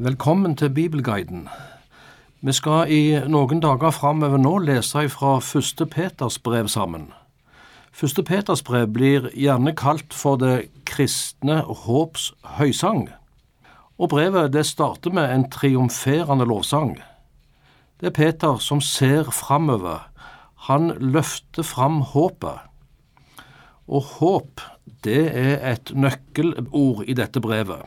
Velkommen til Bibelguiden. Vi skal i noen dager framover nå lese fra Første Peters brev sammen. Første Peters brev blir gjerne kalt for det kristne håps høysang. Og brevet det starter med en triumferende lovsang. Det er Peter som ser framover. Han løfter fram håpet. Og håp, det er et nøkkelord i dette brevet.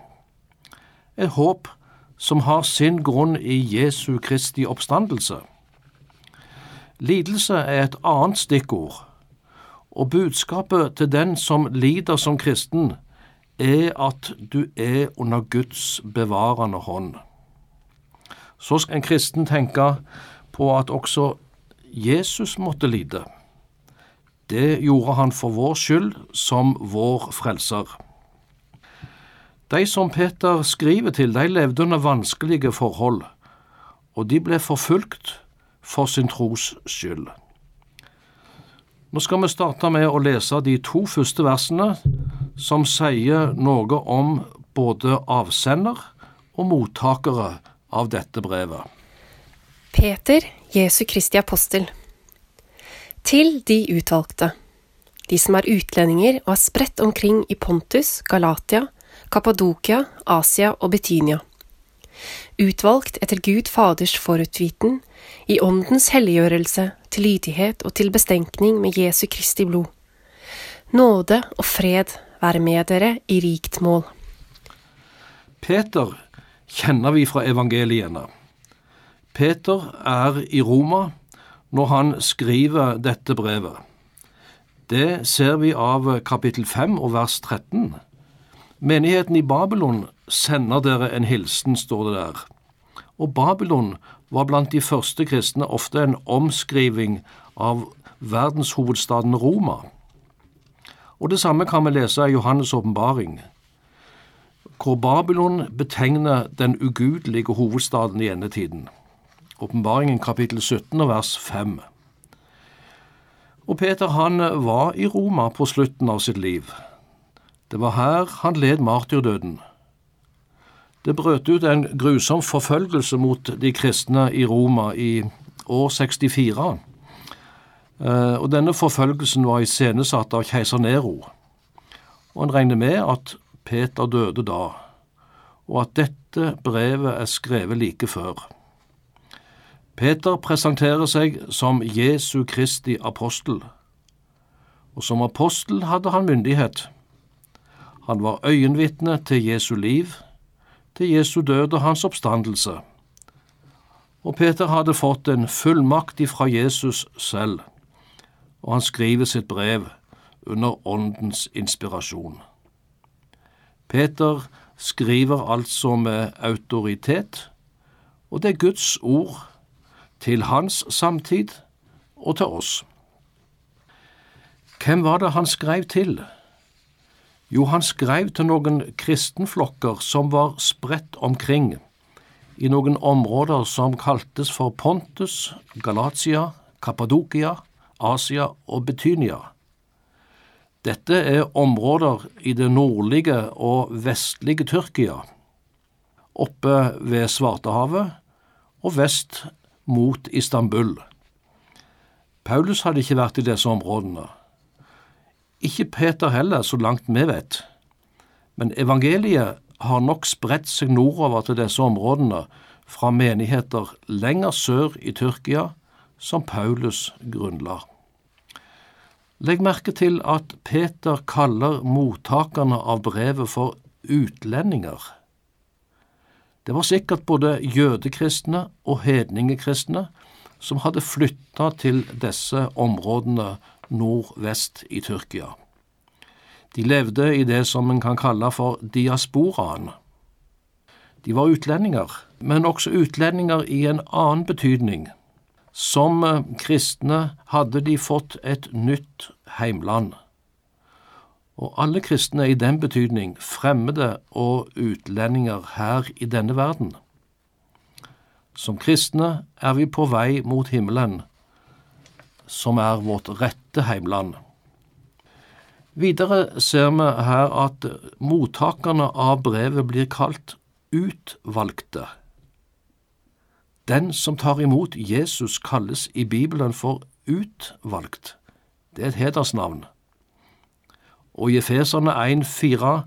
Et håp som har sin grunn i Jesu Kristi oppstandelse. Lidelse er et annet stikkord, og budskapet til den som lider som kristen, er at du er under Guds bevarende hånd. Så skal en kristen tenke på at også Jesus måtte lide. Det gjorde han for vår skyld, som vår frelser. De som Peter skriver til, de levde under vanskelige forhold, og de ble forfulgt for sin tros skyld. Nå skal vi starte med å lese de to første versene, som sier noe om både avsender og mottakere av dette brevet. Peter, Jesu Kristi apostel. Til de utvalgte, de som er utlendinger og er spredt omkring i Pontus, Galatia, Kappadokia, Asia og Betynia. Utvalgt etter Gud Faders forutviten, i Åndens helliggjørelse, til lydighet og til bestenkning med Jesu Kristi blod. Nåde og fred være med dere i rikt mål. Peter kjenner vi fra evangeliene. Peter er i Roma når han skriver dette brevet. Det ser vi av kapittel 5 og vers 13. Menigheten i Babylon sender dere en hilsen, står det der. Og Babylon var blant de første kristne ofte en omskriving av verdenshovedstaden Roma. Og det samme kan vi lese i Johannes' åpenbaring, hvor Babylon betegner den ugudelige hovedstaden i endetiden. Åpenbaringen kapittel 17 og vers 5. Og Peter han var i Roma på slutten av sitt liv. Det var her han led martyrdøden. Det brøt ut en grusom forfølgelse mot de kristne i Roma i år 64. Eh, og denne forfølgelsen var iscenesatt av keiser Nero. Og en regner med at Peter døde da, og at dette brevet er skrevet like før. Peter presenterer seg som Jesu Kristi apostel, og som apostel hadde han myndighet. Han var øyenvitne til Jesu liv, til Jesu død og hans oppstandelse. Og Peter hadde fått en fullmakt ifra Jesus selv, og han skriver sitt brev under Åndens inspirasjon. Peter skriver altså med autoritet, og det er Guds ord til hans samtid og til oss. Hvem var det han skrev til? Jo, han skrev til noen kristenflokker som var spredt omkring i noen områder som kaltes for Pontus, Galatia, Kappadokia, Asia og Betynia. Dette er områder i det nordlige og vestlige Tyrkia, oppe ved Svartehavet og vest mot Istanbul. Paulus hadde ikke vært i disse områdene. Ikke Peter heller, så langt vi vet. Men evangeliet har nok spredt seg nordover til disse områdene, fra menigheter lenger sør i Tyrkia, som Paulus grunnla. Legg merke til at Peter kaller mottakerne av brevet for utlendinger. Det var sikkert både jødekristne og hedningekristne som hadde flytta til disse områdene nordvest i Tyrkia. De levde i det som en kan kalle for diasporaen. De var utlendinger, men også utlendinger i en annen betydning. Som eh, kristne hadde de fått et nytt heimland. Og alle kristne i den betydning fremmede og utlendinger her i denne verden. Som kristne er vi på vei mot himmelen, som er vårt rette heimland. Videre ser vi her at mottakerne av brevet blir kalt utvalgte. Den som tar imot Jesus, kalles i Bibelen for utvalgt. Det er et hedersnavn. Og i Efeserne 1,4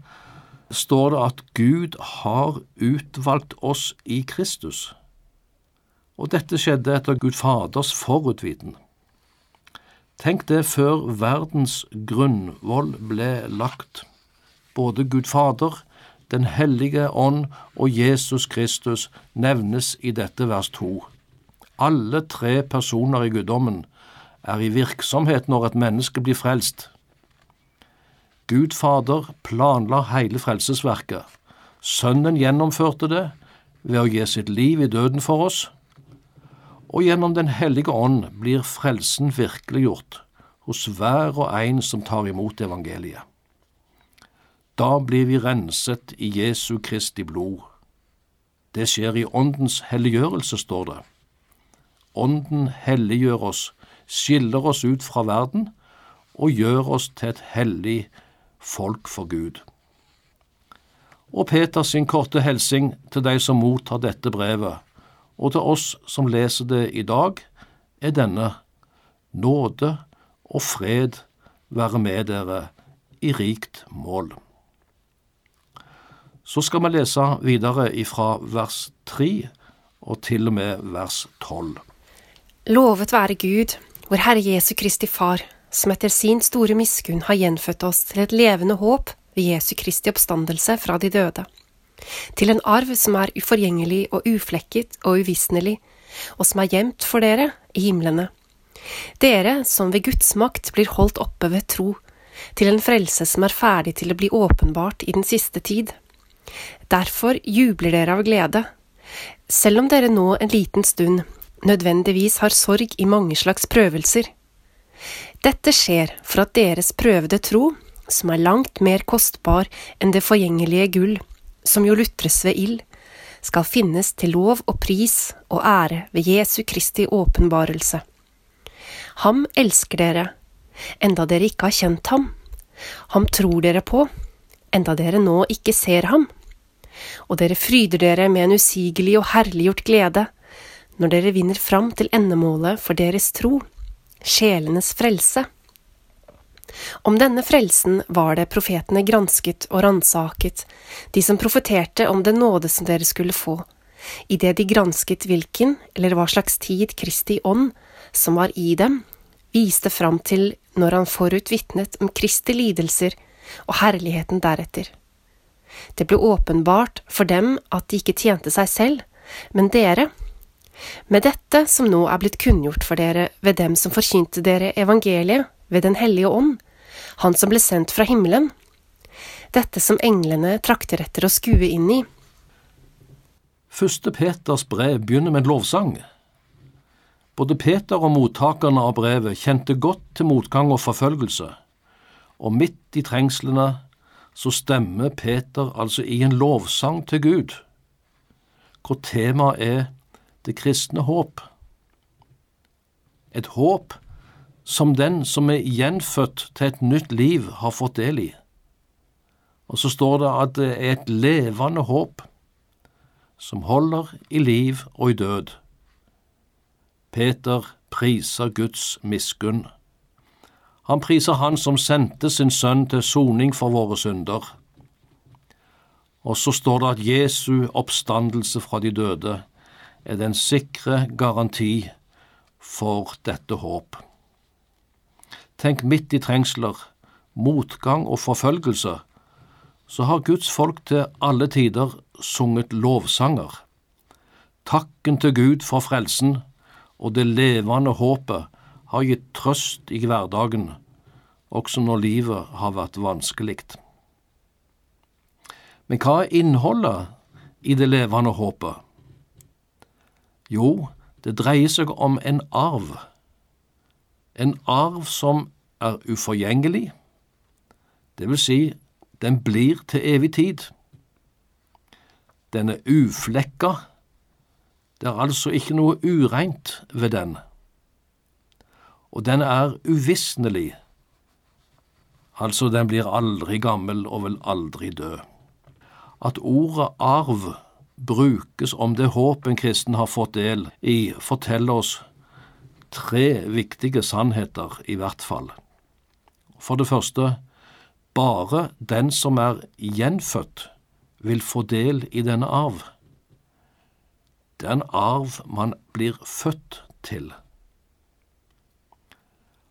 står det at Gud har utvalgt oss i Kristus. Og dette skjedde etter Gud Faders forutviten. Tenk det før verdens grunnvoll ble lagt. Både Gud Fader, Den hellige ånd og Jesus Kristus nevnes i dette vers to. Alle tre personer i guddommen er i virksomhet når et menneske blir frelst. Gud Fader planla hele frelsesverket. Sønnen gjennomførte det ved å gi sitt liv i døden for oss, og gjennom Den hellige ånd blir frelsen virkeliggjort hos hver og en som tar imot evangeliet. Da blir vi renset i Jesu Kristi blod. Det skjer i Åndens helliggjørelse, står det. Ånden helliggjør oss, skiller oss ut fra verden og gjør oss til et hellig folk for Gud. Og Peters sin korte hilsing til de som mottar dette brevet, og til oss som leser det i dag, er denne nåde og fred være med dere i rikt mål. Så skal vi lese videre ifra vers 3 og til og med vers 12. Lovet være Gud, vår Herre Jesu Kristi Far, som etter sin store miskunn har gjenfødt oss til et levende håp ved Jesu Kristi oppstandelse fra de døde, til en arv som er uforgjengelig og uflekket og uvisnelig, og som er gjemt for dere i himlene. Dere som ved Guds makt blir holdt oppe ved tro, til en frelse som er ferdig til å bli åpenbart i den siste tid. Derfor jubler dere av glede, selv om dere nå en liten stund nødvendigvis har sorg i mange slags prøvelser. Dette skjer for at deres prøvede tro, som er langt mer kostbar enn det forgjengelige gull, som jo lutres ved ild, skal finnes til lov og pris og ære ved Jesu Kristi åpenbarelse. Ham elsker dere, enda dere ikke har kjent ham. Ham tror dere på, enda dere nå ikke ser ham. Og dere fryder dere med en usigelig og herliggjort glede, når dere vinner fram til endemålet for deres tro, sjelenes frelse. Om denne frelsen var det profetene gransket og ransaket, de som profeterte om den nåde som dere skulle få, idet de gransket hvilken eller hva slags tid Kristi ånd, som var i dem, viste fram til når han forut vitnet om Kristi lidelser og herligheten deretter. Det ble åpenbart for dem at de ikke tjente seg selv, men dere, med dette som nå er blitt kunngjort for dere ved dem som forkynte dere evangeliet ved Den hellige ånd, Han som ble sendt fra himmelen, dette som englene trakter etter å skue inn i. Første Peters brev begynner med en lovsang. Både Peter og mottakerne av brevet kjente godt til motgang og forfølgelse, og midt i trengslene så stemmer Peter altså i en lovsang til Gud, hvor temaet er det kristne håp. Et håp som den som er gjenfødt til et nytt liv, har fått del i. Og så står det at det er et levende håp som holder i liv og i død. Peter priser Guds miskunn. Han priser Han som sendte sin sønn til soning for våre synder. Og så står det at Jesu oppstandelse fra de døde er den sikre garanti for dette håp. Tenk midt i trengsler, motgang og forfølgelse, så har Guds folk til alle tider sunget lovsanger. Takken til Gud for frelsen og det levende håpet har gitt trøst i hverdagen, også når livet har vært vanskelig. Men hva er innholdet i det levende håpet? Jo, det dreier seg om en arv. En arv som er uforgjengelig, det vil si, den blir til evig tid. Den er uflekka, det er altså ikke noe ureint ved den. Og den er uvisnelig, altså den blir aldri gammel og vil aldri dø. At ordet arv brukes om det håp en kristen har fått del i, forteller oss tre viktige sannheter, i hvert fall. For det første, bare den som er gjenfødt, vil få del i denne arv. Det er en arv man blir født til.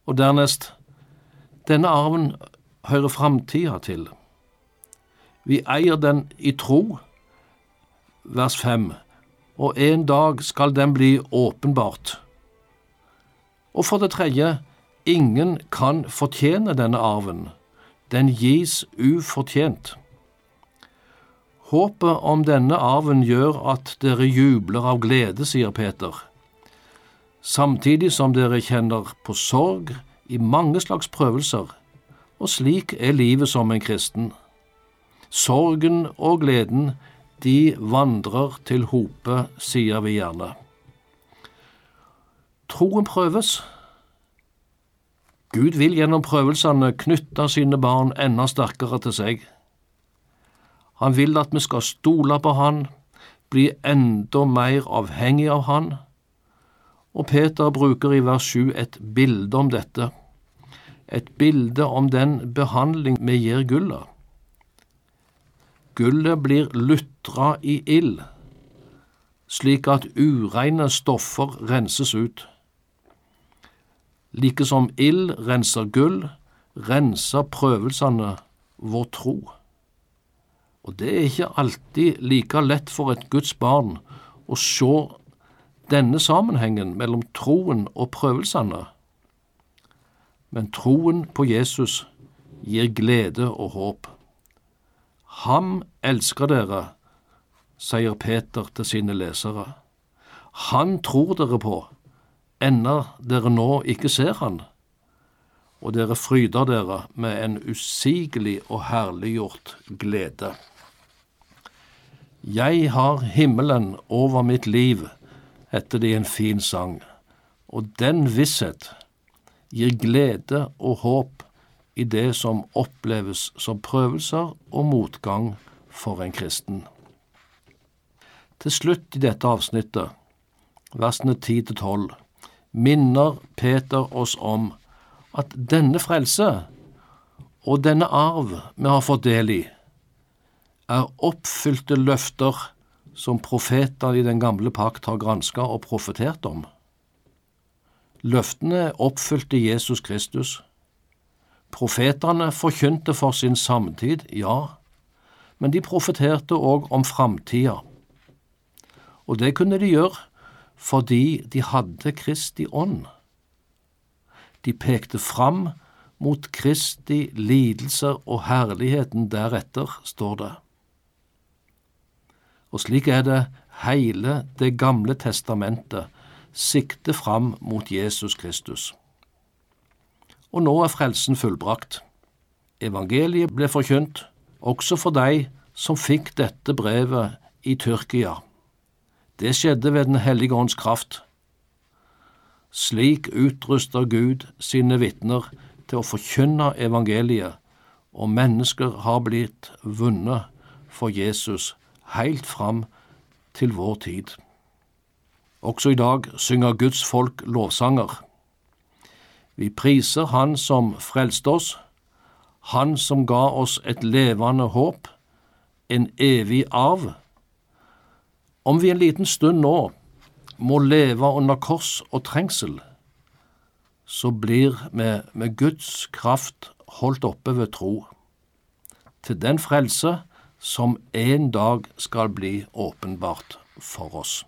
Og dernest, denne arven hører framtida til. Vi eier den i tro, vers 5, og en dag skal den bli åpenbart. Og for det tredje, ingen kan fortjene denne arven, den gis ufortjent. Håpet om denne arven gjør at dere jubler av glede, sier Peter, samtidig som dere kjenner på sorg i mange slags prøvelser, og slik er livet som en kristen. Sorgen og gleden, de vandrer til hope, sier vi gjerne. Troen prøves. Gud vil gjennom prøvelsene knytte sine barn enda sterkere til seg. Han vil at vi skal stole på Han, bli enda mer avhengig av Han. Og Peter bruker i vers 7 et bilde om dette, et bilde om den behandling vi gir gullet. Gullet blir lutra i ild, slik at ureine stoffer renses ut. Like som ild renser gull, renser prøvelsene vår tro. Og det er ikke alltid like lett for et Guds barn å se denne sammenhengen mellom troen og prøvelsene. Men troen på Jesus gir glede og håp. Ham elsker dere, sier Peter til sine lesere. Han tror dere på, enda dere nå ikke ser han, og dere fryder dere med en usigelig og herliggjort glede. Jeg har himmelen over mitt liv, heter det i en fin sang, og den visshet gir glede og håp i det som oppleves som prøvelser og motgang for en kristen. Til slutt i dette avsnittet, versene 10 til 12, minner Peter oss om at denne frelse og denne arv vi har fått del i, er oppfylte løfter som profeter i den gamle pakt har granska og profetert om. Løftene oppfylt i Jesus Kristus. Profetene forkynte for sin samtid, ja, men de profeterte òg om framtida. Og det kunne de gjøre fordi de hadde Kristi ånd. De pekte fram mot Kristi lidelser og herligheten deretter, står det. Og slik er det hele Det gamle testamentet sikter fram mot Jesus Kristus. Og nå er frelsen fullbrakt. Evangeliet ble forkynt også for de som fikk dette brevet i Tyrkia. Det skjedde ved Den hellige ånds kraft. Slik utruster Gud sine vitner til å forkynne evangeliet, og mennesker har blitt vunnet for Jesus helt fram til vår tid. Også i dag synger Guds folk lovsanger. Vi priser Han som frelste oss, Han som ga oss et levende håp, en evig arv. Om vi en liten stund nå må leve under kors og trengsel, så blir vi med Guds kraft holdt oppe ved tro. Til den frelse som en dag skal bli åpenbart for oss.